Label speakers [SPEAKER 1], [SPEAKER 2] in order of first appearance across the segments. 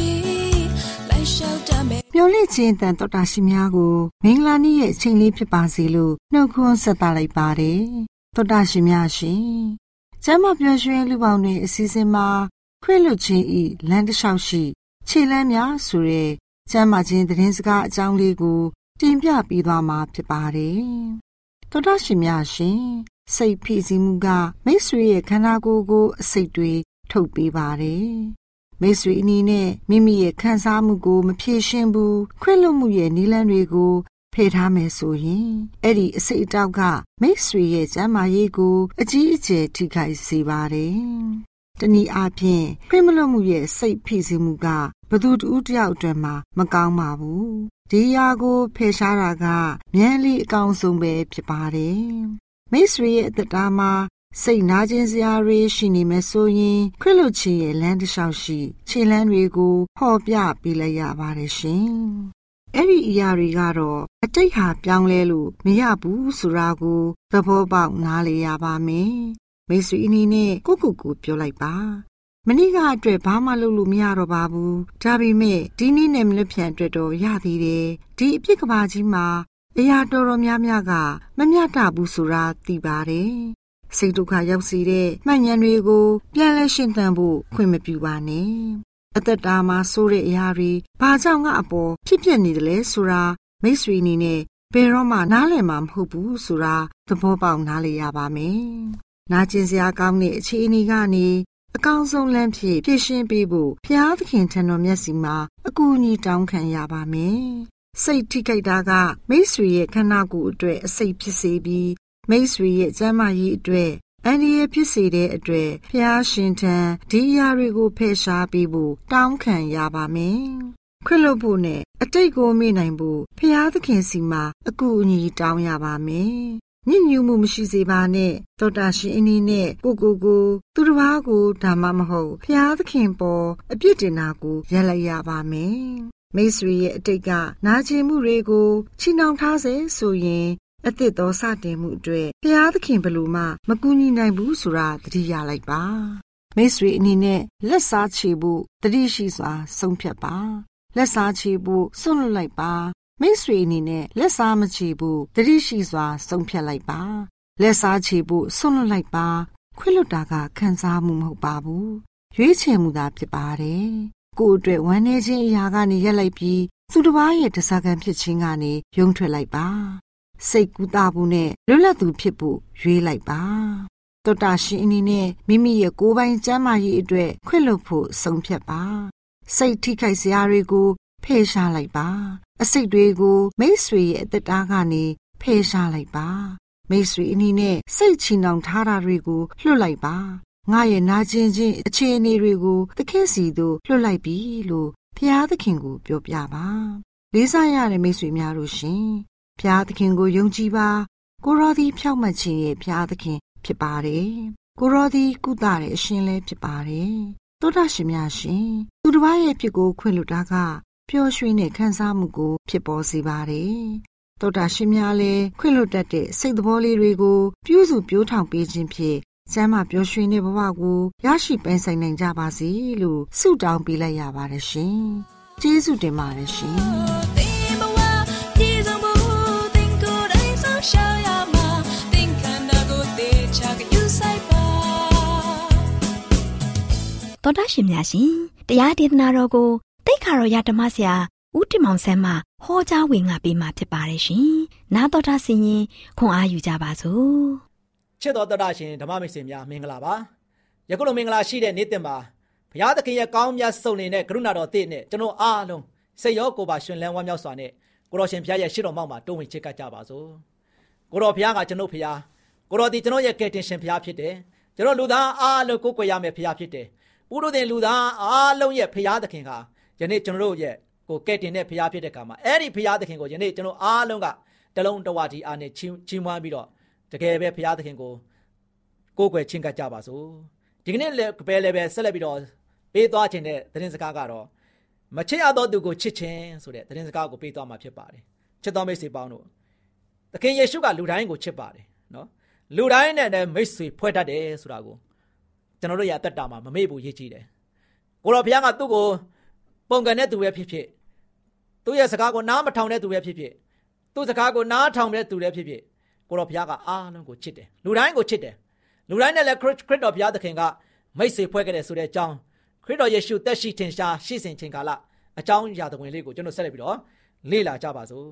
[SPEAKER 1] ေ
[SPEAKER 2] မျော်လင့်ခြင်းတန်တော်တာရှင်များကိုမင်္ဂလာနေ့ရဲ့အချိန်လေးဖြစ်ပါစေလို့နှုတ်ခွန်းဆက်သလိုက်ပါတယ်တော်တာရှင်များရှင်ကျမ်းမပျော်ရွှင်လူပေါင်းတွေအစည်းအဝေးမှာခွင့်လွှတ်ခြင်းဤလမ်းတစ်လျှောက်ရှိခြေလမ်းများဆိုရဲကျမ်းမာခြင်းသတင်းစကားအကြောင်းလေးကိုတင်ပြပေးသွားမှာဖြစ်ပါတယ်တော်တာရှင်များရှင်စိတ်ဖိစီးမှုကမိတ်ဆွေရဲ့ခန္ဓာကိုယ်ကိုအစိတ်တွေထုတ်ပေးပါတယ် မိတ်ဆွေအနီးနဲ့မိမိရဲ့ခံစားမှုကို မဖြေရှင်းဘူးခွင့်လွတ်မှုရဲ့နည်းလမ်းတွေကိုဖယ်ထားမယ်ဆိုရင်အဲ့ဒီအစိတ်အတောက်ကမိတ်ဆွေရဲ့ကျမ်းမာရေးကို အကြီးအကျယ်ထိခိုက်စေပါတယ်။တနည်းအားဖြင့်ခွင့်မလွတ်မှုရဲ့စိတ်ဖိစီးမှုကဘသူတူတယောက်အတွက်မှမကောင်းပါဘူး။ဒီယာကိုဖယ်ရှားတာကမြန်လီအကောင်ဆုံးပဲဖြစ်ပါတယ်။မိတ်ဆွေရဲ့အသက်တာမှာ စိတ်နာကျင်စရာတွေရှိနေမယ်ဆိုရင်ခွင့်လွှတ်ခြင်းရဲ့လမ်းတစ်လျှောက်ရှိခြေလမ်းတွေကိုဟောပြပေးလိုက်ရပါတယ်ရှင်။အဲ့ဒီအရာတွေကတော့အတိတ်ဟာပြောင်းလဲလို့မရဘူးဆိုတာကိုသဘောပေါက်နားလည်ရပါမယ်။မိတ်ဆွေအင်းနဲ့ကိုကိုကိုပြောလိုက်ပါ။မနေ့ကအတွက်ဘာမှလုပ်လို့မရတော့ပါဘူး။ဒါပေမဲ့ဒီနေ့နဲ့မလွတ်ဖြန်အတွက်တော့ရသေးတယ်။ဒီအပြစ်ကဘာကြီးမှာအရာတော်တော်များများကမမျှတဘူးဆိုတာသိပါတယ် စိတ်ဒုက္ခရောက်စေတဲ့မှန်ဉဏ်တွေကိုပြန်လဲရှင်းသန်ဖို့ခွင့်မပြုပါနဲ့အသက်တာမှာဆိုးတဲ့အရာတွေဘာကြောင့်ငါအပေါ်ဖြစ်ပျက်နေတယ်လဲဆိုတာမိတ်ဆွေအနေနဲ့ဘယ်တော့မှနားလည်မှာမဟုတ်ဘူးဆိုတာသဘောပေါက်နားလည်ရပါမယ်။နာကျင်စရာကောင်းတဲ့အခြေအနေကနေအကောင်းဆုံးလမ်းဖြစ်ဖြည့်ရှင်းပေးဖို့ဘုရားသခင်ထံတော်မျက်စီမှာအကူအညီတောင်းခံရပါမယ်။စိတ်ထိခိုက်တာကမိတ်ဆွေရဲ့ခန္ဓာကိုယ်အတွက်အစိတ်ဖြစ်စေပြီး မိတ်ဆွေရဲ့ကျမ်းမာရေးအတွက်အန္တရာယ်ဖြစ်စေတဲ့အတွက်ဖျားရှင်ထံဒီအရာတွေကိုဖယ်ရှားပေးဖို့တောင်းခံရပါမယ်။ခွင့်လွှတ်ဖို့နဲ့အတိတ်ကိုမေ့နိုင်ဖို့ဖျားသခင်စီမှာအကူအညီတောင်းရပါမယ်။ညဉ့်ညူမှုမရှိစေပါနဲ့တောတာရှင်အင်းင်းနဲ့ကိုကိုကိုသူတစ်ပါးကိုဒါမှမဟုတ်ဖျားသခင်ပေါ်အပြစ်တင်တာကိုရပ်လိုက်ရပါမယ်။မိတ်ဆွေရဲ့အတိတ်ကနာကျင်မှုတွေကိုချီနှောင်ထားစေဆိုရင် အသစ်သောစတင်မှုအတွက်ဘုရားသခင်ဘလို့မှမကူညီနိုင်ဘူးဆိုတာသတိရလိုက်ပါမိတ်ဆွေအနေနဲ့လက်စားချေဖို့တတိရှိစွာ ဆုံးဖြတ်ပါ လက်စားချေဖို့စွန့်လွတ်လိုက်ပါမိတ်ဆွေအနေနဲ့လက်စားမချေဖို့တတိရှိစွာ ဆုံးဖြတ်လိုက်ပါ လက်စားချေဖို့စွန့်လွတ်လိုက်ပါ ခွင့်လွတ်တာကခံစားမှုမဟုတ်ပါဘူးရွေးချယ်မှုသာဖြစ်ပါတယ်ကိုယ်အတွက်ဝမ်းနေခြင်းအရာကနေရက်လိုက်ပြီးသူတစ်ပါးရဲ့တစားကန်ဖြစ်ခြင်းကနေယုံထွက်လိုက်ပါ စိတ်ကူးတာဖို့နဲ့လွတ်လပ်သူဖြစ်ဖို့ရွေးလိုက်ပါတောတာရှင်အနေနဲ့မိမိရဲ့ကိုယ်ပိုင်ကျမ်းမာရေးအတွက်ခွင့်လွတ်ဖို့ဆုံးဖြတ်ပါစိတ်ထိခိုက်စရာတွေကိုဖယ်ရှားလိုက်ပါ အစိတ်တွေကို မိတ်ဆွေရဲ့အသက်တားကနေဖယ်ရှားလိုက်ပါ မိတ်ဆွေအနေနဲ့စိတ်ချီနှောင်ထားတာတွေကိုလွှတ်လိုက်ပါငါရဲ့နာကျင်ခြင်းအခြေအနေတွေကို သခင်စီသို့လွှတ်လိုက်ပြီလို့ဖျားသခင်ကိုပြောပြပါလေးစားရတဲ့မိတ်ဆွေများတို့ရှင် ဖျားသခင်ကိုယုံကြည်ပါကိုရောဒီဖြောက်မှတ်ခြင်းရဲ့ဖျားသခင်ဖြစ်ပါတယ်ကိုရောဒီကုသတဲ့အရှင်လည်းဖြစ်ပါတယ်တောတာရှင်များရှင်သူတစ်ပါးရဲ့ဖြစ်ကိုခွင့်လွတ်တာကပျော်ရွှင်တဲ့ခံစားမှုကို ဖြစ်ပေါ်စေပါတယ်တောတာရှင်များလည်းခွင့်လွတ်တတ်တဲ့စိတ်သဘောလေးတွေကိုပြုစုပြောထောင်ပေးခြင်းဖြင့်ကျမ်းမာပျော်ရွှင်တဲ့ဘဝကိုရရှိပန်းဆိုင်နိုင်ကြပါစေလို့ဆုတောင်းပေးလိုက်ရပါတယ်ရှင်ကျေးဇူးတင်ပါတယ်ရှင်
[SPEAKER 1] တော်တာရှင်များရှင်တရားဒေသနာတော်ကိုတိတ်ခါတော်ရဓမ္မဆရာဦးတင်မောင်ဆန်းမှဟောကြားဝင်ငါပေးมาဖြစ်ပါတယ်ရှင်။နာတော်တာဆင်ရင်ခွန်အားယူကြပါစို့။
[SPEAKER 3] ချစ်တော်တော်တာရှင်ဓမ္မမိတ်ဆွေများမင်္ဂလာပါ။ယခုလိုမင်္ဂလာရှိတဲ့နေ့တင်မှာဘုရားသခင်ရဲ့ကောင်းမြတ်ဆုံးနေတဲ့ကရုဏာတော်တည်နဲ့ကျွန်တော်အားလုံးစိတ်ရောကိုယ်ပါရှင်လန်းဝမ်းမြောက်စွာနဲ့ကိုတော်ရှင်ဘုရားရဲ့ရှေ့တော်မောက်မှာတုံးဝင်ချစ်ကပ်ကြပါစို့။ကိုတော်ဘုရားကကျွန်တော်ဘုရား ကိုတော်ဒီကျွန်တော်ရဲ့ကယ်တင်ရှင်ဘုရားဖြစ်တယ်။ကျွန်တော်လူသားအားလုံးကိုးကွယ်ရမယ်ဘုရားဖြစ်တယ်။ပုရုသင်လူသားအားလုံးရဲ့ဖရာသခင်ကယနေ့ကျွန်တော်တို့ရဲ့ကိုကဲ့တင်တဲ့ဖရာဖြစ်တဲ့ကံမှာအဲ့ဒီဖရာသခင်ကိုယနေ့ကျွန်တော်အားလုံးကတလုံးတဝတီအားနဲ့ချင်းချင်းမွားပြီးတော့တကယ်ပဲဖရာသခင်ကိုကိုးကွယ်ချင်းကပ်ကြပါစို့ဒီကနေ့လည်းပဲလည်းပဲဆက်လက်ပြီးတော့ပေးသွားခြင်းတဲ့သတင်းစကားကတော့မချစ်ရသောသူကိုချစ်ခြင်းဆိုတဲ့သတင်းစကားကိုပေးသွားမှာဖြစ်ပါတယ်ချစ်တော်မိတ်ဆွေပေါင်းတို့သခင်ယေရှုကလူတိုင်းကိုချစ်ပါတယ်နော် လူတိုင်းနဲ့လည်းမိတ်ဆွေဖွဲ့တတ်တယ်ဆိုတာကိုကျွန်တော်တို့ရဲ့အသက်တာမှာမမေ့ဘူးရည်ကြည်တယ်ကိုတော်ဘုရားကသူ့ကိုပုံကန်တဲ့သူပဲဖြစ်ဖြစ်သူ့ရဲ့စကားကိုနားမထောင်တဲ့သူပဲဖြစ်ဖြစ်သူ့စကားကိုနားထောင်တဲ့သူလည်းဖြစ်ဖြစ်ကိုတော်ဘုရားကအားလုံးကိုချစ်တယ်လူတိုင်းကိုချစ်တယ်လူတိုင်းနဲ့လည်းခရစ်တော်ဘုရားသခင်ကမိတ်ဆွေဖွဲ့ခဲ့တယ်ဆိုတဲ့အကြောင်းခရစ်တော်ယေရှုတက်ရှိထင်ရှားရှိစဉ်ချိန်ကာလအကြောင်းအရာသဝင်လေးကိုကျွန်တော်ဆက်လက်ပြီးတော့လေ့လာကြပါစို့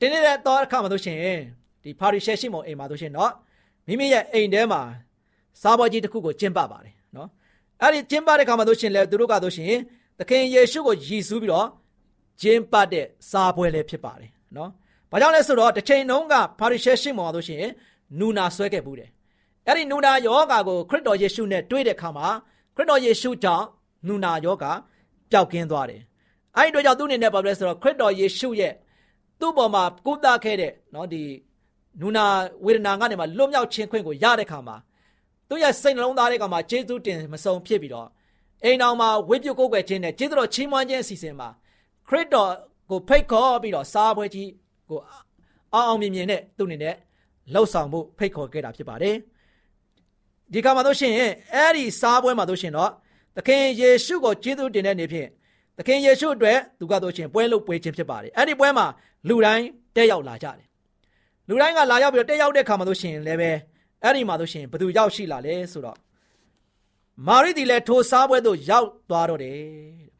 [SPEAKER 3] တင်းနေတဲ့တော့အခါမှာတို့ရှင် ဒီပါရီရှဲရှိမုံအိမ်မှာတို့ရှင်เนาะမိမိရဲ့အိမ်ထဲမှာစားပွဲကြီးတစ်ခုကိုကျင်းပပါတယ်နော်အဲ့ဒီကျင်းပတဲ့ခါမှာတို့ရှင်လဲသူတို့ကတို့ရှင်သခင်ယေရှုကိုယည်စူးပြီးတော့ကျင်းပတဲ့စားပွဲလည်းဖြစ်ပါတယ်နော်ဘာကြောင့်လဲဆိုတော့တစ်ချိန်လုံးကပါရီရှဲရှင်းမော်တို့ရှင်နူနာဆွဲခဲ့ဘူးတယ်အဲ့ဒီနူနာယောဂါကိုခရစ်တော်ယေရှုနဲ့တွေ့တဲ့ခါမှာခရစ်တော်ယေရှုကြောင့်နူနာယောဂါပျောက်ကင်းသွားတယ်အဲ့ဒီတော့ကြောင့်သူ့အနေနဲ့ဘာလဲဆိုတော့ခရစ်တော်ယေရှုရဲ့သူ့ပေါ်မှာကုသခဲ့တဲ့နော်ဒီ နူနာဝေဒနာကနေမှလွတ်မြောက်ခြင်းခွင့်ကိုရတဲ့ခါမှာသူ့ရဲ့စိတ်နှလုံးသားတွေကမှကျေးဇူးတင်မဆုံးဖြစ်ပြီးတော့အိမ်တော်မှာဝိပုကိုးကွယ်ခြင်းနဲ့ကျေးဇူးတော်ချီးမွမ်းခြင်းအစီအစဉ်မှာခရစ်တော်ကိုဖိတ်ခေါ်ပြီးတော့စားပွဲကြီးကိုအောင်အောင်မြင်မြင်နဲ့သူ့အနေနဲ့လှုပ်ဆောင်မှုဖိတ်ခေါ်ခဲ့တာဖြစ်ပါတယ်ဒီကမှာတို့ရှင်အဲ့ဒီစားပွဲမှာတို့ရှင်တော့သခင်ယေရှုကိုကျေးဇူးတင်တဲ့နေဖြင့်သခင်ယေရှုအတွက်သူကတို့ရှင်ပွဲလို့ပွဲခြင်းဖြစ်ပါတယ်အဲ့ဒီပွဲမှာလူတိုင်းတက်ရောက်လာကြတယ် လူတိုင်းကလာရောက်ပြီးတော့တက်ရောက်တဲ့ခါမှာတို့ရှင်လည်းပဲအဲ့ဒီမှာဆိုရှင်ဘသူရောက်ရှိလာလဲဆိုတော့မာရိဒီလည်းထိုစားပွဲသို့ရောက်သွားတော့တယ်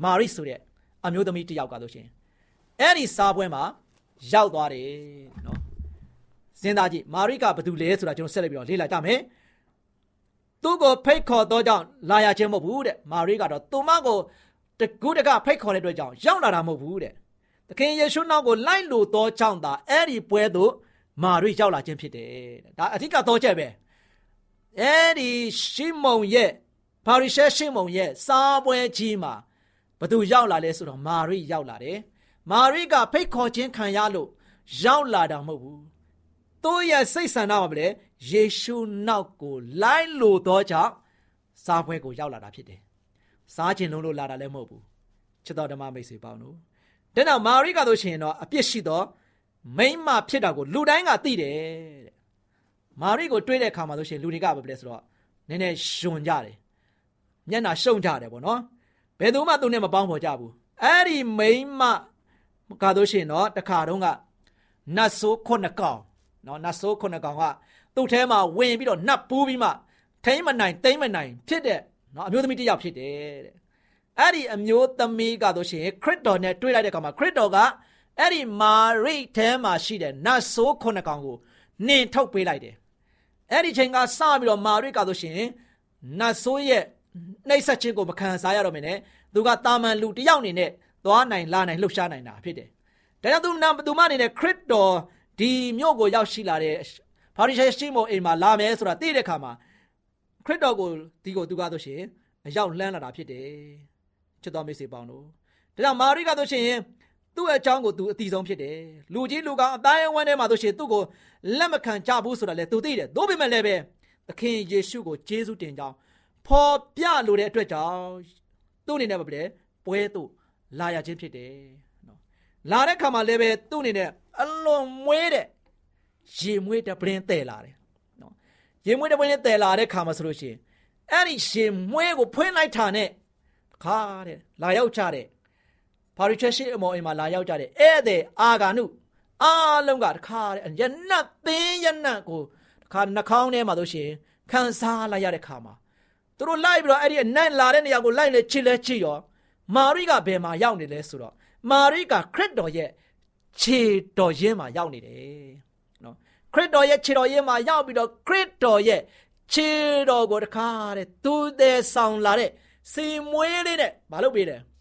[SPEAKER 3] မာရိဆိုတဲ့အမျိုးသမီးတစ်ယောက်ကဆိုရှင်အဲ့ဒီစားပွဲမှာရောက်သွားတယ်နော်စဉ်းစားကြည့်မာရိကဘသူလဲဆိုတာကျွန်တော်ဆက်လက်ပြီးတော့လေ့လာကြမယ်သူ့ကိုဖိတ်ခေါ်တော့ကြောင့်လာရခြင်းမဟုတ်ဘူးတဲ့မာရိကတော့သူမကိုတကူတကဖိတ်ခေါ်တဲ့အတွက်ကြောင့်ရောက်လာတာမဟုတ်ဘူးတဲ့သခင်ယေရှုနောက်ကိုလိုက်လို့တော့ကြောင့်သာအဲ့ဒီပွဲသို့ မာရိရောက်လာခြင်းဖြစ်တယ်ဒါအဓိကတော့ချက်ပဲအဲဒီရှီမုန်ရဲ့ပါရီရှဲရှီမုန်ရဲ့စားပွဲကြီးမှာဘသူရောက်လာလဲဆိုတော့မာရိရောက်လာတယ်မာရိကဖိတ်ခေါ်ခြင်းခံရလို့ရောက်လာတာမဟုတ်ဘူးသူ့ရဲ့စိတ်ဆန္ဒမှာပဲယေရှုနောက်ကိုလိုက်လို့တော့ကြောင့်စားပွဲကိုရောက်လာတာဖြစ်တယ်စားခြင်းလုံးလို့လာတာလည်းမဟုတ်ဘူးချစ်တော်ဓမ္မမိတ်ဆွေပေါင်းတို့တဲ့နောက်မာရိကတို့ရှင်တော့အပြစ်ရှိတော့ မိမဖြစ်တာကိုလူတိုင်းကသိတယ်တဲ့မာရိကိုတွေးတဲ့အခါမှာဆိုရှင်လူတွေကဘာဖြစ်လဲဆိုတော့နည်းနည်းရှင်ကြတယ်မျက်နှာရှုံကြတယ်ပေါ့နော်ဘယ်သူမှသူနဲ့မပေါင်းဖော်ကြဘူးအဲ့ဒီမိန်းမကားလို့ရှိရင်တော့တခါတော့ကနတ်ဆိုးခုနှစ်ကောင်နော်နတ်ဆိုးခုနှစ်ကောင်ကသူ့ထဲမှာဝင်ပြီးတော့နတ်ပူးပြီးမှထိမ့်မနိုင်တိမ့်မနိုင်ဖြစ်တဲ့နော်အမျိုးသမီးတစ်ယောက်ဖြစ်တယ်တဲ့အဲ့ဒီအမျိုးသမီးကတော့ရှင်ခရစ်တော်နဲ့တွေ့လိုက်တဲ့အခါမှာခရစ်တော်က အဲ့ဒီမာရိထဲမှာရှိတဲ့နတ်ဆိုးခုနှစ်ကောင်ကိုနင်ထုတ်ပေးလိုက်တယ်အဲ့ဒီချိန်ကစပြီးတော့မာရိကတော့ရှင်နတ်ဆိုးရဲ့နှိပ်စက်ခြင်းကိုမခံစားရတော့မင်းနဲ့သူကတာမန်လူတယောက်အနေနဲ့သွားနိုင်လာနိုင်လှုပ်ရှားနိုင်တာဖြစ်တယ်ဒါကြောင့်သူနာသူမအနေနဲ့ခရစ်တော်ဒီမြို့ကိုရောက်ရှိလာတဲ့ဖာရိရှဲရှိမို့အိမ်မှာလာမယ်ဆိုတာသိတဲ့အခါမှာခရစ်တော်ကိုဒီကိုသူကားဆိုရှင်အရောက်လှမ်းလာတာဖြစ်တယ်ချစ်တော်မိတ်ဆွေပေါင်းတို့ဒါကြောင့်မာရိကဆိုရှင် သူ့အကြောင်းကိုသူအတိဆုံးဖြစ်တယ်လူကြီးလူကောင်အသားအဝန်းထဲမှာဆိုရှင်သူ့ကိုလက်မခံကြဘူးဆိုတာလည်းသူသိတယ်သို့ပေမဲ့လည်းပဲသခင်ယေရှုကိုကျေးဇူးတင်ကြောင်းဖော်ပြလိုတဲ့အတွက်ကြောင့်သူ့အနေနဲ့မပြတဲ့ပွဲသို့လာရခြင်းဖြစ်တယ်နော်လာတဲ့ခါမှာလည်းပဲသူ့အနေနဲ့အလွန်မွေးတဲ့ရေမွေးတဲ့ပလင်းတဲလာတယ်နော်ရေမွေးတဲ့ပလင်းတဲလာတဲ့ခါမှာဆိုလို့ရှိရင်အဲ့ဒီရေမွေးကိုဖွင့်လိုက်တာနဲ့ခါတဲ့လာရောက်ကြတဲ့ ပါရီချက်ရှိအမော်အိမ်မှာလာရောက်ကြတဲ့ဧည့်သည်အာဂါနုအားလုံးကတခါတဲ့ရနတ်သင်းရနတ်ကိုတခါနှာခေါင်းထဲမှာဆိုရှင်ခံစားလိုက်ရတဲ့ခါမှာသူတို့လိုက်ပြီးတော့အဲ့ဒီအနက်လာတဲ့နေရာကိုလိုက်လေချစ်လဲချစ်ရောမာရိကဘယ်မှာရောက်နေလဲဆိုတော့မာရိကခရစ်တော်ရဲ့ခြေတော်ရင်းမှာရောက်နေတယ်နော်ခရစ်တော်ရဲ့ခြေတော်ရင်းမှာရောက်ပြီးတော့ခရစ်တော်ရဲ့ခြေတော်ကိုတခါတဲ့သူတဲ့ဆောင်လာတဲ့စီမွေးလေးနဲ့မလုပ်ပေးတယ်တ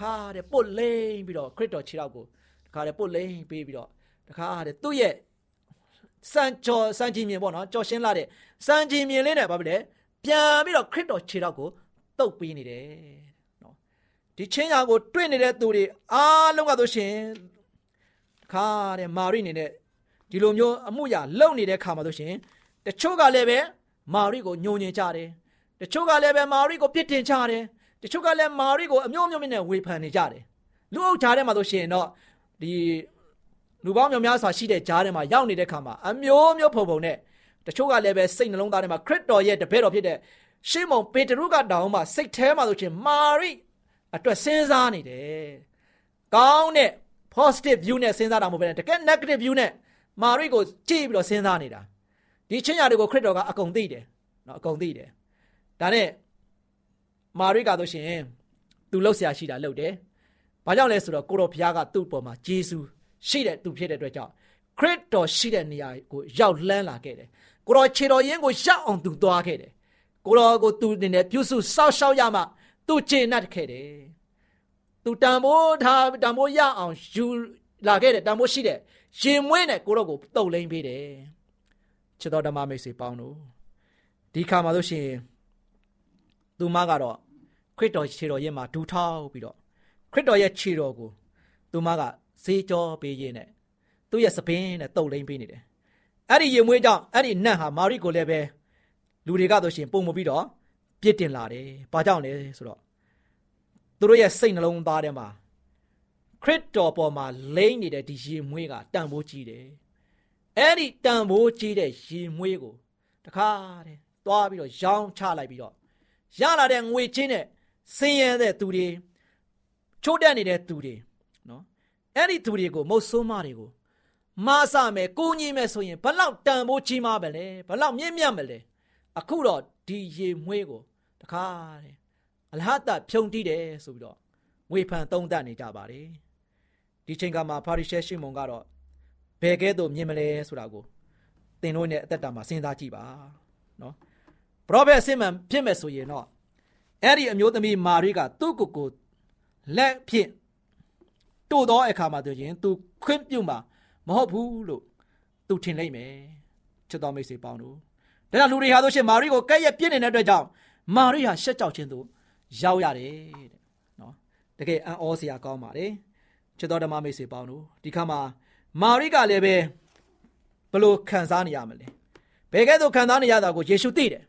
[SPEAKER 3] ခါတဲ့ပုတ်လိမ့်ပြီးတော့ခရစ်တော်ခြေတော်ကိုတခါတဲ့ပုတ်လိမ့်ပေးပြီးတော့တခါတဲ့သူ့ရဲ့စံကြော်စံကြီးမြင်ပေါ့နော်ကြော်ရှင်းလာတဲ့စံကြီးမြင်လေးနဲ့ဘာဖြစ်လဲပြန်ပြီးတော့ခရစ်တော်ခြေတော်ကိုတုတ်ပေးနေတယ်နော်ဒီချင်းရာကိုတွေ့နေတဲ့သူတွေအားလုံးကဆိုရှင်ခါတဲ့မာရိနေနဲ့ဒီလိုမျိုးအမှုရာလုံနေတဲ့ခါမှာဆိုရှင်တချို့ကလည်းပဲမာရိကိုညှို့ညင်ကြတယ်တချို့ကလည်းပဲမာရိကိုပြစ်တင်ကြတယ် တချို့ကလည်းမာရိကိုအမျိုးမျိုးနဲ့ဝေဖန်နေကြတယ်လူအုပ်ကြားထဲမှာဆိုရှင်တော့ဒီလူပေါင်းများများစွာရှိတဲ့ကြားထဲမှာရောက်နေတဲ့ခါမှာအမျိုးမျိုးပုံပုံနဲ့တချို့ကလည်းပဲစိတ်နှလုံးသားထဲမှာခရစ်တော်ရဲ့တပည့်တော်ဖြစ်တဲ့ရှေးမုန်ပေတရုကတောင်းမှစိတ်ထဲမှာဆိုရှင်မာရိအတွက်စဉ်းစားနေတယ်။ကောင်းတဲ့ positive view နဲ့စဉ်းစားတာမဟုတ်ဘဲတကယ် negative view နဲ့မာရိကိုကြည့်ပြီးတော့စဉ်းစားနေတာ။ဒီချင်းရာတွေကိုခရစ်တော်ကအကုန်သိတယ်။နော်အကုန်သိတယ်။ဒါနဲ့ မာရိကဆိုရှင်သူလှုပ်ရှားရှိတာလှုပ်တယ်။ဘာကြောင့်လဲဆိုတော့ကိုတော်ဘုရားကသူ့ပေါ်မှာဂျေစုရှိတဲ့သူဖြစ်တဲ့အတွက်ကြောင့်ခရစ်တော်ရှိတဲ့နေရာကိုရောက်လန်းလာခဲ့တယ်ကိုတော်ခြေတော်ရင်းကိုရောက်အောင်သူသွားခဲ့တယ်ကိုတော်ကိုသူနေနဲ့ပြုစုစောက်ရှောက်ရမှသူကျေနပ်ခဲ့တယ်သူတန်ဖိုးထားတန်ဖိုးရအောင်ယူလာခဲ့တယ်တန်ဖိုးရှိတဲ့ရင်မွေးနဲ့ကိုတော်ကိုတုတ်လိမ့်ပေးတယ်ချစ်တော်ဓမ္မမိတ်ဆွေပေါင်းတို့ဒီခါမှာလို့ရှိရင် သူမကတော့ခရစ်တော်ခြေတော်ရင်းမှာဒူထောက်ပြီးတော့ခရစ်တော်ရဲ့ခြေတော်ကိုသူမကဈေးကြောပေးရင်းနဲ့သူ့ရဲ့စပင်းနဲ့တုတ်လိမ့်ပေးနေတယ်အဲ့ဒီရင်မွေးကြောင့်အဲ့ဒီနတ်ဟာမာရိကိုလည်းပဲလူတွေကဆိုရှင်ပုံမပြီးတော့ပြစ်တင်လာတယ်။ဘာကြောင့်လဲဆိုတော့သူတို့ရဲ့စိတ်နှလုံးသားထဲမှာခရစ်တော်ပေါ်မှာလိမ့်နေတဲ့ဒီရင်မွေးကတန်ဖိုးကြီးတယ်။အဲ့ဒီတန်ဖိုးကြီးတဲ့ရင်မွေးကိုတခါတဲ့သွားပြီးတော့ရောင်းချလိုက်ပြီးတော့ ရလာတဲ့ငွေချင်းနဲ့ဆင်းရဲတဲ့သူတွေချိုးတက်နေတဲ့သူတွေနော်အဲ့ဒီသူတွေကိုမုတ်ဆိုးမတွေကိုမဆမယ်ကိုကြီးမယ်ဆိုရင်ဘလောက်တန်ဖိုးကြီးမားပဲလဲဘလောက်မြင့်မြတ်မလဲအခုတော့ဒီရေမွေးကိုတခါတဲ့အလဟတဖြုံတီးတယ်ဆိုပြီးတော့ဝေဖန်သုံးသပ်နေကြပါတယ်ဒီချိန်ကမှဖာရိရှဲရှိမုန်ကတော့ဘယ်ကဲ့သို့မြင်မလဲဆိုတာကိုသင်တို့နဲ့အသက်တာမှာစဉ်းစားကြည့်ပါနော် ပရောဖက်အစင်မှန်ဖြစ်မဲ့ဆိုရင်တော့အဲ့ဒီအမျိုးသမီးမာရိကသူ့ကိုယ်ကိုလက်ဖြင့်တို့သောအခါမှာဆိုရင်သူခွင့်ပြုမှာမဟုတ်ဘူးလို့သူထင်လိုက်မယ်ချစ်တော်မိတ်ဆွေပေါင်းတို့ဒါကြောင့်လူတွေဟာဆိုရှင်မာရိကိုကဲ့ရဲ့ပြစ်နေတဲ့အတွက်ကြောင့်မာရိဟာရှက်ကြောက်ခြင်းသို့ရောက်ရတယ်တဲ့နော်တကယ်အံ့ဩစရာကောင်းပါတယ်ချစ်တော်ဓမ္မမိတ်ဆွေပေါင်းတို့ဒီခါမှာမာရိကလည်းပဲဘလို့ခံစားနေရမလဲဘယ်ကဲ့သို့ခံစားနေရတာကိုယေရှုသိတယ်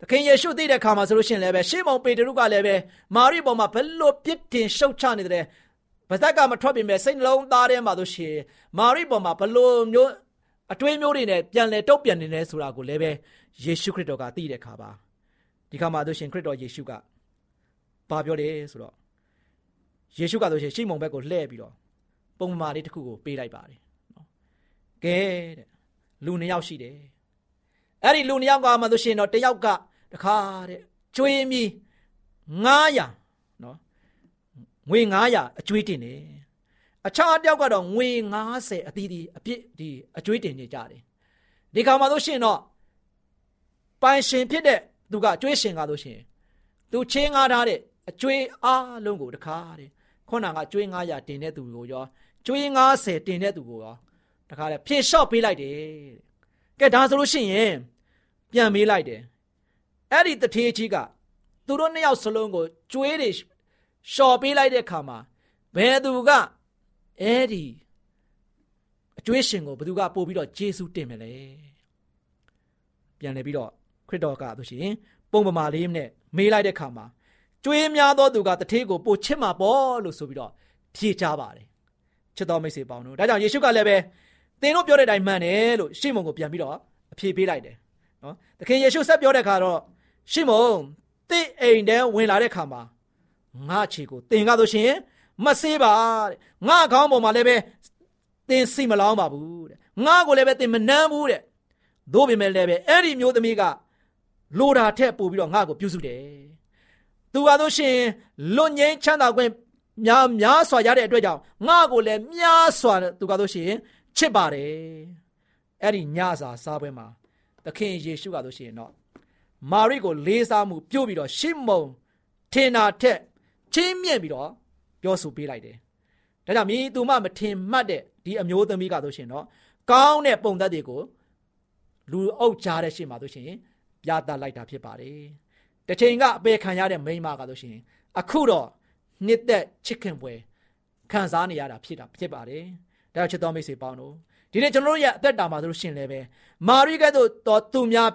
[SPEAKER 3] သခင်ယေရှုသိတဲ့ခါမှာဆိုလို့ရှိရင်လည်းပဲရှေးမောင်ပေတရုကလည်းပဲမာရိပေါ်မှာဘလို့ပြစ်တင်ရှုတ်ချနေတယ်ဗဇက်ကမထွက်ပြင်မဲ့စိတ်နှလုံးသားထဲမှာဆိုရှင်မာရိပေါ်မှာဘလို့မျိုးအတွေးမျိုးတွေနဲ့ပြန်လဲတုတ်ပြန်နေလဲဆိုတာကိုလည်းပဲယေရှုခရစ်တော်ကသိတဲ့ခါပါဒီခါမှာဆိုရှင်ခရစ်တော်ယေရှုကဘာပြောလဲဆိုတော့ယေရှုကဆိုရှင်ရှိမုန်ဘက်ကိုလှည့်ပြီးတော့ပုံမှန်လေးတစ်ခုကိုပေးလိုက်ပါတယ်နော်ကဲတဲ့လူနှစ်ယောက်ရှိတယ်အဲ့ဒီလူနှစ်ယောက်ကမှဆိုရှင်တော့တယောက်က တခါတဲ့ကျွေးမီ900နော်ငွေ900အကျွေးတင်တယ်အခြားတယောက်ကတော့ငွေ90အသီးသီးအပြစ်ဒီအကျွေးတင်နေကြတယ်ဒီခါမှာဆိုရှင်တော့ပိုင်ရှင်ဖြစ်တဲ့သူကကျွေးရှင်ကားဆိုရှင်သူချင်းငားထားတဲ့အကျွေးအားလုံးကိုတခါတဲ့ခုနကကျွေး900တင်တဲ့သူကိုရောကျွေး90တင်တဲ့သူကိုရောတခါလေဖြည့်လျှော့ပေးလိုက်တယ်ကဲဒါဆိုလို့ရှိရင်ပြန်မေးလိုက်တယ် အဲ့ဒီတထေးကြီးကသူတို့နှစ်ယောက်စလုံးကိုကျွေးတွေလျှော်ပေးလိုက်တဲ့အခါမှာဘယ်သူကအဲ့ဒီအကျွေးရှင်ကိုဘယ်သူကပို့ပြီးတော့ဂျေစုတင်မလဲပြန်လဲပြီးတော့ခရစ်တော်ကဆိုရှင်ပုံပမာလေးနဲ့မေးလိုက်တဲ့အခါမှာကျွေးများသောသူကတထေးကိုပို့ချစ်မှာပေါ့လို့ဆိုပြီးတော့ဖြေချပါတယ်ချစ်တော်မိတ်ဆွေပေါင်းတို့ဒါကြောင့်ယေရှုကလည်းပဲသင်တို့ပြောတဲ့အတိုင်းမှန်တယ်လို့ရှေ့မုန်ကိုပြန်ပြီးတော့အဖြေပေးလိုက်တယ်နော်သခင်ယေရှုဆက်ပြောတဲ့အခါတော့ ရှေ့မုန်တင့်အိမ်ထဲဝင်လာတဲ့အခါမှာငါခြေကိုတင်ကားဆိုရှင်မဆေးပါတဲ့ငါခေါင်းပေါ်မှာလည်းပဲတင်စီမလောင်းပါဘူးတဲ့ငါကိုလည်းပဲတင်မနှမ်းဘူးတဲ့သို့ပေမဲ့လည်းပဲအဲ့ဒီမျိုးသမီးကလိုတာထက်ပို့ပြီးတော့ငါ့ကိုပြုစုတယ်သူဟာဆိုရှင်လွတ်ငင်းချမ်းသာခွင့်များများစွာရတဲ့အတွက်ကြောင့်ငါ့ကိုလည်းများစွာသူကဆိုရှင်ချစ်ပါတယ်အဲ့ဒီညစာစားပွဲမှာသခင်ယေရှုကဆိုရှင်တော့ မာရိကိုလေးစားမှုပြုတ်ပြီးတော့ရှစ်မုံထင်တာထက်ချင်းမြင့်ပြီးတော့ပြောဆိုပေးလိုက်တယ်။ဒါကြောင့်မြည်သူမှမထင်မှတ်တဲ့ဒီအမျိုးသမီးကဆိုရှင်တော့ကောင်းတဲ့ပုံသက်တွေကိုလူအုပ်ကြားတဲ့ရှေ့မှာဆိုရှင်ပြသလိုက်တာဖြစ်ပါတယ်။တစ်ချိန်ကအပေခံရတဲ့မိန်းမကဆိုရှင်အခုတော့နှစ်သက်ချစ်ခင်ပွဲခံစားနေရတာဖြစ်တာဖြစ်ပါတယ်။ဒါချစ်တော်မိတ်ဆွေပေါင်းတို့ဒီနေ့ကျွန်တော်တို့ရဲ့အသက်တာမှာဆိုလို့ရှင်လည်းပဲမာရိကဲ့သို့တော်သူများ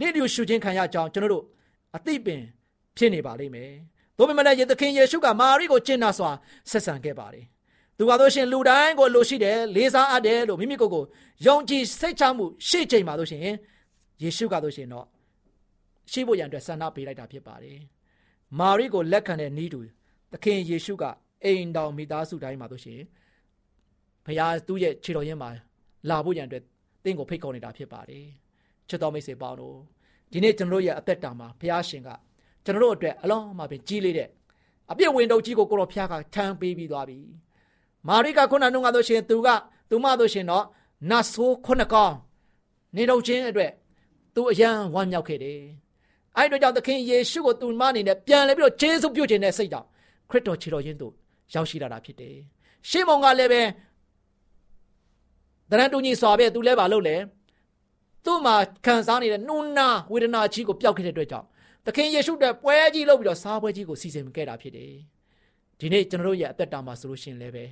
[SPEAKER 3] လစ်လျူရှုခြင်းခံရကြောင်းကျွန်တော်တို့အသိပင်ဖြစ်နေပါလိမ့်မယ်။သို့ပေမဲ့ယေသခင်ယေရှုကမာရိကိုကျင့်နာစွာဆက်ဆံခဲ့ပါတယ်။သူကတော့ရှင်လူတိုင်းကိုလိုရှိတယ်လေးစားအပ်တယ်လို့မိမိကိုယ်ကိုယုံကြည်စိတ်ချမှုရှိချိန်မှာလို့ရှင်ယေရှုကတော့ရှင်တော့ရှိဖို့ရန်အတွက်ဆန္ဒပေးလိုက်တာဖြစ်ပါတယ်။မာရိကိုလက်ခံတဲ့ဤသူသခင်ယေရှုကအိမ်တော်မိသားစုတိုင်းမှာလို့ရှင်ဘုရားသူ့ရဲ့ခြေတော်ရင်းမှာလာဖို့ရန်အတွက်တင့်ကိုဖိတ်ခေါ်နေတာဖြစ်ပါတယ်။ ချစ်တော်မိတ်ဆွေပေါင်းတို့ဒီနေ့ကျွန်တော်တို့ရဲ့အသက်တာမှာဘုရားရှင်ကကျွန်တော်တို့အတွက်အလုံးမှာပင်ကြီးလေးတဲ့အပြည့်ဝင်တော့ကြီးကိုကိုတော်ဖျားကထမ်းပေးပြီးသွားပြီမာရိကခုနကဆိုရှင်သူကသူမဆိုရှင်တော့နတ်ဆိုးခုနှစ်ကောင်နေတော့ချင်းအတွက်သူအယံဝမ်းမြောက်ခဲ့တယ်အဲ့တို့ကြောင့်သခင်ယေရှုကိုသူမအနေနဲ့ပြန်လဲပြီးတော့ဂျေစုပြုတ်ခြင်းနဲ့စိတ်ကြောင့်ခရစ်တော်ခြေတော်ရင်းတို့ရောက်ရှိလာတာဖြစ်တယ်ရှေးမုံကလည်းပဲတရန်တူကြီးစွာပဲသူလဲပါလို့လေ သူ့မှာခံစားနေတဲ့နှုံနာဝေဒနာကြီးကိုပျောက်ခဲ့တဲ့အတွက်ကြောင့်သခင်ယေရှုတဲ့ပွဲကြီးလုပ်ပြီးတော့စားပွဲကြီးကိုစီစဉ်ခဲ့တာဖြစ်တယ်။ဒီနေ့ကျွန်တော်တို့ရဲ့အသက်တာမှာဆိုလို့ရှိရင်လည်းပဲ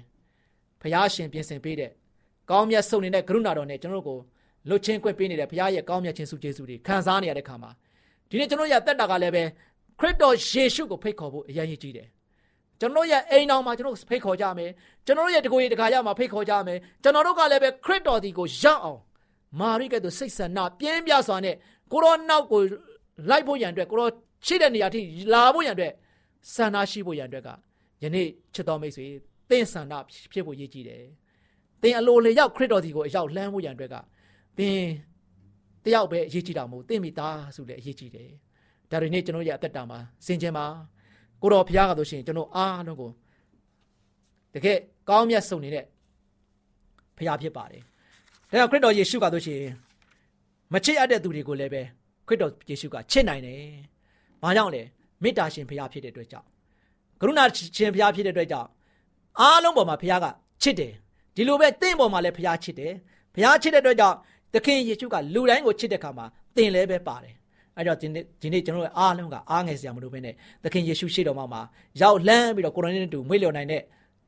[SPEAKER 3] ဖခင်ရှင်ပြင်ဆင်ပေးတဲ့ကောင်းမြတ်ဆုံးနေတဲ့ကရုဏာတော်နဲ့ကျွန်တော်တို့ကိုလွတ်ချင်းခွင့်ပေးနေတဲ့ဖခင်ရဲ့ကောင်းမြတ်ခြင်းစုကျေးဇူးတွေခံစားနေရတဲ့ခါမှာဒီနေ့ကျွန်တော်ရဲ့အသက်တာကလည်းပဲခရစ်တော်ယေရှုကိုဖိတ်ခေါ်ဖို့အရေးကြီးတယ်။ကျွန်တော်ရဲ့အိမ်တော်မှာကျွန်တော်ဖိတ်ခေါ်ကြမယ်။ကျွန်တော်ရဲ့တကိုယ်ရတခါရမှာဖိတ်ခေါ်ကြမယ်။ကျွန်တော်တို့ကလည်းပဲခရစ်တော်ဒီကိုရောက်အောင် မာရိကဲ့သို့စိတ်ဆန္ဒပြင်းပြစွာနဲ့ကိုရောနောက်ကိုလိုက်ဖို့ရန်အတွက်ကိုတော့ရှိတဲ့နေရာထိလာဖို့ရန်အတွက်ဆန္ဒရှိဖို့ရန်အတွက်ကယနေ့ချစ်တော်မိတ်ဆွေသင်ဆန္ဒဖြစ်ဖို့ရည်ကြည်တယ်။သင်အလိုလေရောက်ခရစ်တော်ဒီကိုအရောက်လှမ်းဖို့ရန်အတွက်ကသင်တယောက်ပဲအရေးကြီးတာမဟုတ်သင်မိသားစုလည်းအရေးကြီးတယ်။ဒါတွေနဲ့ကျွန်တော်ရဲ့အသက်တာမှာစင်ကြင်မှာကိုတော်ဘုရားကဆိုရှင်ကျွန်တော်အားလုံးကိုတကယ်ကောင်းမြတ်ဆုံးနေတဲ့ဘုရားဖြစ်ပါတယ်။ ဒါကြောင့်ခရစ်တော်ယေရှုကဆိုရှင်မချစ်အပ်တဲ့သူတွေကိုလည်းပဲခရစ်တော်ယေရှုကချစ်နိုင်တယ်။ဘာကြောင့်လဲမေတ္တာရှင်ဘုရားဖြစ်တဲ့အတွက်ကြောင့်ကရုဏာရှင်ဘုရားဖြစ်တဲ့အတွက်ကြောင့်အားလုံးပေါ်မှာဘုရားကချစ်တယ်။ဒီလိုပဲတင့်ပေါ်မှာလည်းဘုရားချစ်တယ်။ဘုရားချစ်တဲ့အတွက်ကြောင့်သခင်ယေရှုကလူတိုင်းကိုချစ်တဲ့ခါမှာသင်လည်းပဲပါတယ်။အဲကြောင့်ဒီနေ့ဒီနေ့ကျွန်တော်တို့အားလုံးကအားငယ်စရာမလိုဘဲနဲ့သခင်ယေရှုရှိတော်မှာရောက်လန်းပြီးတော့ကိုရိုနာနဲ့တူမွေးလျော်နိုင်တဲ့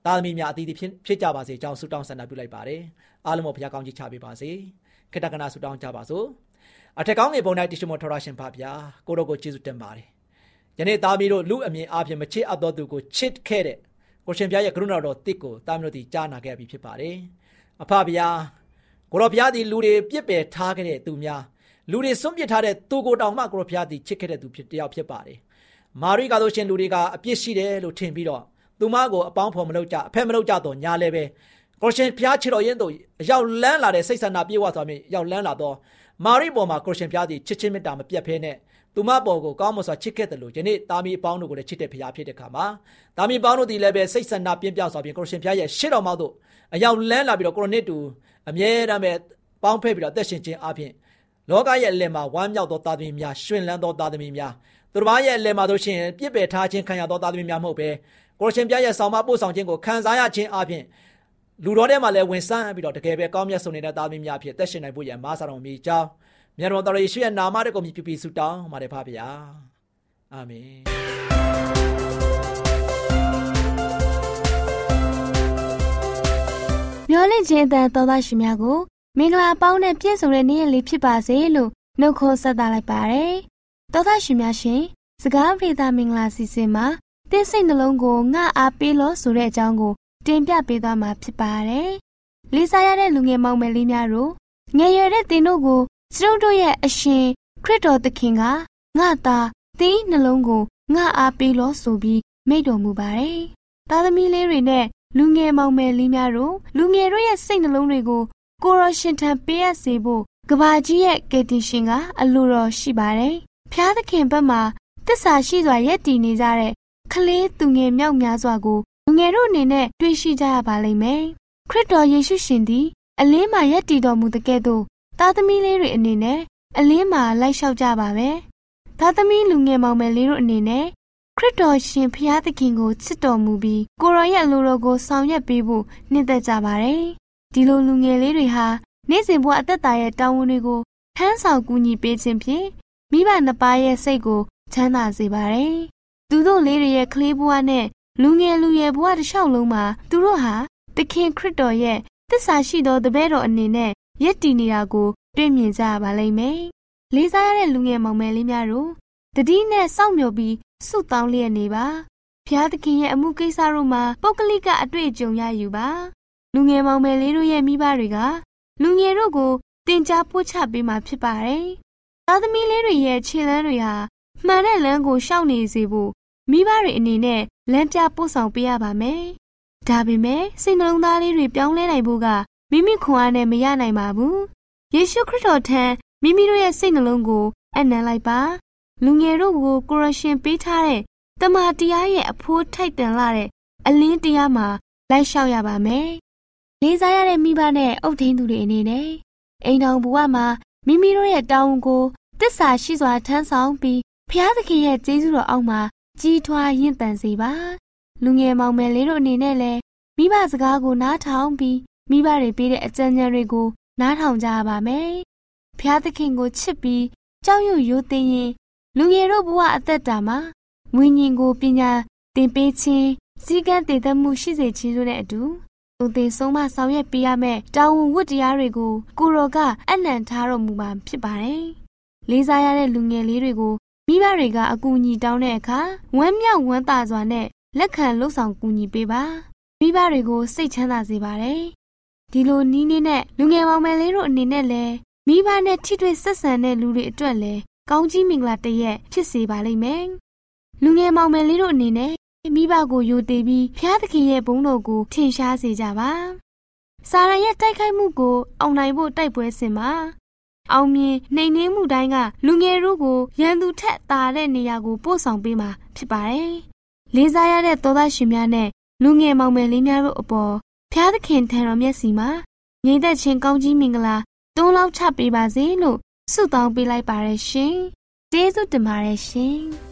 [SPEAKER 3] သားသမီးများအသီးသီးဖြစ်ဖြစ်ကြပါစေကြောင်းဆုတောင်းဆန္ဒပြုလိုက်ပါတယ်။ အားလုံးကိုဘုရားကောင်းချီးချပေးပါစေ။ခေတ္တကနာဆုတောင်းကြပါစို့။အထက်ကောင်းငယ်ပုံ၌တရှိမောထောရရှင်ပါဗျာကိုတော့ကိုကျေးဇူးတင်ပါတယ်ယနေ့သားမီးတို့လူအမြင်အားဖြင့်မချစ်အပ်သောသူကိုချစ်ခဲ့တဲ့ကိုရှင်ဘုရားရဲ့ကရုဏာတော်တစ်ကိုသားမီးတို့ဒီကြားနာခဲ့ပြီဖြစ်ပါတယ်အဖဗျာကိုတော်ဘုရားဒီလူတွေပြစ်ပယ်ထားခဲ့တဲ့သူများလူတွေစွန့်ပစ်ထားတဲ့သူကိုတောင်မှကိုတော်ဘုရားဒီချစ်ခဲ့တဲ့သူဖြစ်တယောက်ဖြစ်ပါတယ်မာရိကတို့ရှင်လူတွေကအပြစ်ရှိတယ်လို့ထင်ပြီးတော့သူမကိုအပေါင်းဖော်မလုပ်ကြအဖက်မလုပ်ကြတော့ညာလည်းပဲ ကိုရှင်ဖျားချစ်တော်ရင်တို့ရောက်လန်းလာတဲ့စိတ်ဆန္ဒပြေဝသွားမြင်ရောက်လန်းလာတော့မာရိပေါ်မှာကိုရှင်ဖျားသည်ချစ်ချင်းမေတ္တာမပြတ်ဖဲနဲ့သူမပေါ်ကိုကောင်းမွန်စွာချစ်ခဲ့တယ်လို့ယနေ့တာမီအပေါင်းတို့ကိုလည်းချစ်တဲ့ဖျားဖြစ်တဲ့ခါမှာတာမီအပေါင်းတို့ဒီလည်းပဲစိတ်ဆန္ဒပြင်းပြစွာဖြင့်ကိုရှင်ဖျားရဲ့ရှေ့တော်မှာတို့အရောက်လန်းလာပြီးတော့ကိုရိုနစ်တူအမြဲတမ်းပဲပေါင်းဖက်ပြီးတော့အသက်ရှင်ခြင်းအပြင်လောကရဲ့အလယ်မှာဝမ်းမြောက်သောသားသမီးများရှင်လန်းသောသားသမီးများသူတို့ဘာရဲ့အလယ်မှာတို့ရှင်ပြစ်ပယ်ထားခြင်းခံရသောသားသမီးများမဟုတ်ပဲကိုရှင်ပြရဲ့ဆောင်မပို့ဆောင်ခြင်းကိုခံစားရခြင်းအပြင် လူတော်ထဲမှာလည်းဝင်ဆန်းပြီးတော့တကယ်ပဲကောင်းမြတ်ဆုံးနေတဲ့သားသမီးများဖြစ်သက်ရှင်နိုင်ဖို့ရန်မဆာတော်မူကြောင်းမြတ်တော်တော်ယေရှုရဲ့နာမတော်ကိုမြည်ပြပြဆုတောင်းပါတယ်ဖပါဗျာအာမင်
[SPEAKER 4] မျောလင့်ခြင်းအတန်တော်သားရှင်များကိုမင်္ဂလာပေါင်းနဲ့ပြည့်စုံတဲ့နေ့ရက်လေးဖြစ်ပါစေလို့နှုတ်ခွန်းဆက်သလိုက်ပါတယ်တော်သားရှင်များရှင်စကားပြေတာမင်္ဂလာစီစဉ်မှာတင်းစိတ်နှလုံးကိုငှအားပေးလို့ဆိုတဲ့အကြောင်းကို တင်ပြပေးသွားမှာဖြစ်ပါတယ်လေးစားရတဲ့လူငယ်မောင်မယ်လေးများတို့ငယ်ရွယ်တဲ့တင်တို့ကိုစတုတို့ရဲ့အရှင်ခရစ်တော်သခင်ကငါသားသင်နှလုံးကိုငါအားပေးလို့ဆိုပြီးမိန့်တော်မူပါတယ်သားသမီးလေးတွေနဲ့လူငယ်မောင်မယ်လေးများတို့လူငယ်တို့ရဲ့စိတ်နှလုံးတွေကိုကိုရောရှင်ထံပေးအပ်စေဖို့ကဘာကြီးရဲ့ကေတီရှင်ကအလိုတော်ရှိပါတယ်။ဖျားသခင်ဘက်မှာတစ္ဆာရှိစွာရက်တည်နေကြတဲ့ကလေးသူငယ်မြောက်များစွာကိုလူ ငယ်တို့အနေနဲ့တွေ့ရှိကြရပါလိမ့်မယ်။ခရစ်တော်ယေရှုရှင်သည် အလင်းမှာရက်တည်တော်မူတဲ့ကဲ့သို့သားသမီးလေးတွေအနေနဲ့အလင်းမှာလိုက်လျှောက်ကြပါပဲ။သားသမီးလူငယ်မောင်မယ်လေးတို့အနေနဲ့ခရစ်တော်ရှင်ဖျားသခင်ကိုချစ်တော်မူပြီးကိုရောရဲ့အလိုတော်ကိုဆောင်ရွက်ပေးဖို့နှင့်သက်ကြပါတယ်။ဒီလိုလူငယ်လေးတွေဟာနေ့စဉ်ဘဝအသက်တာရဲ့တာဝန်တွေကိုထမ်းဆောင်ကူညီပေးခြင်းဖြင့်မိဘနှစ်ပါးရဲ့စိတ်ကိုချမ်းသာစေပါတယ်။သူတို့လေးတွေရဲ့ကလေးဘဝနဲ့ လူငယ်လူရွယ်ဘဝတစ်လျှောက်လုံးမှာသူတို့ဟာသခင်ခရစ်တော်ရဲ့တစ္ဆာရှိသောတပည့်တော်အနေနဲ့ယက်တည်နေတာကိုတွေ့မြင်ကြပါလိမ့်မယ်။လေးစားရတဲ့လူငယ်မောင်မယ်လေးများတို့တတိနဲ့စောင့်မျှော်ပြီးဆုတောင်းလျက်နေပါ။ဘုရားသခင်ရဲ့အမှုကိစ္စတို့မှာပုဂ္ဂလိကအတွေ့အကြုံရယူပါ။လူငယ်မောင်မယ်လေးတို့ရဲ့မိဘတွေကလူငယ်တို့ကိုတင် जा ပို့ချပေးမှာဖြစ်ပါတယ်။သားသမီးလေးတွေရဲ့ခြေလမ်းတွေဟာမှန်တဲ့လမ်းကိုရှောက်နေစေဖို့မိဘတွေအနေနဲ့ လမ်းပြပို့ဆောင်ပေးရပါမယ်။ဒါပေမဲ့စိတ်နှလုံးသားလေးတွေပြောင်းလဲနိုင်ဖို့ကမိမိခွန်အားနဲ့မရနိုင်ပါဘူး။ယေရှုခရစ်တော်ထံမိမိတို့ရဲ့စိတ်နှလုံးကိုအနံလိုက်ပါ။လူငယ်တို့ကိုကိုရရှင်ပေးထားတဲ့တမန်တရားရဲ့အဖိုးထိုက်တန်လာတဲ့အလင်းတရားမှာလိုက်လျှောက်ရပါမယ်လေးစားရတဲ့မိဘနဲ့အုပ်ထိန်းသူတွေအနေနဲ့အိမ်တော်ဘဝမှာမိမိတို့ရဲ့တာဝန်ကိုတစ္ဆာရှိစွာထမ်းဆောင်ပြီးဖျားသခင်ရဲ့ကျေးဇူးတော်အောက်မှာ ကြီးထွားရင့်တန်စေပါလူငယ်မောင်မယ်လေးတို့အနေနဲ့လည်းမိဘစကားကိုနားထောင်ပြီးမိဘတွေပေးတဲ့အကြံဉာဏ်တွေကိုနားထောင်ကြရပါမယ်ဖျားသခင်ကိုချစ်ပြီးကြောက်ရွံ့ရိုသေရင်လူငယ်တို့ဘဝအသက်တာမှာဝိညာဉ်ကိုပညာသင်ပေးခြင်းစည်းကမ်းတည်တတ်မှုရှိစေခြင်းတို့နဲ့အတူသူသေဆုံးမဆောင်ရွက်ပေးရမယ့်တာဝန်ဝတ္တရားတွေကိုကိုရောကအနံ့ထားတော်မူမှာဖြစ်ပါတယ်။လေးစားရတဲ့လူငယ်လေးတွေကို မိဘတွေကအကူအညီတောင်းတဲ့အခါဝမ်းမြောက်ဝမ်းသာစွာနဲ့လက်ခံလှုပ်ဆောင်ကူညီပေးပါ။မိဘတွေကိုစိတ်ချမ်းသာစေပါတယ်။ဒီလိုနီးလေးနဲ့လူငယ်မောင်မယ်လေးတို့အနေနဲ့လည်းမိဘနဲ့ထိတွေ့ဆက်ဆံတဲ့လူတွေအတွက်လည်းကောင်းကြီးမင်္ဂလာတစ်ရက်ဖြစ်စေပါလိမ့်မယ်။လူငယ်မောင်မယ်လေးတို့အနေနဲ့မိဘကိုယိုသေးပြီးဖျားသခင်ရဲ့ဘုန်းတော်ကိုထင်ရှားစေကြပါ။စာရရဲ့တိုက်ခိုက်မှုကိုအောင်နိုင်ဖို့တိုက်ပွဲဆင်ပါ။ အောင်မြင်နှိမ်နှင်းမှုတိုင်းကလူငယ်တို့ကိုရန်သူထက်သာတဲ့နေရာကိုပို့ဆောင်ပေးမှာဖြစ်ပါတယ်။လေးစားရတဲ့သောသားရှင်များနဲ့လူငယ်မောင်မယ်လေးများတို့အပေါ်ဖျားသခင်ထံတော်မျက်စီမှာငြိမ်သက်ခြင်းကောင်းကြီးမင်္ဂလာတွန်းလောက်ချပေးပါစေလို့ဆုတောင်းပေးလိုက်ပါရရှင်။ကျေးဇူးတင်ပါတယ်ရှင်။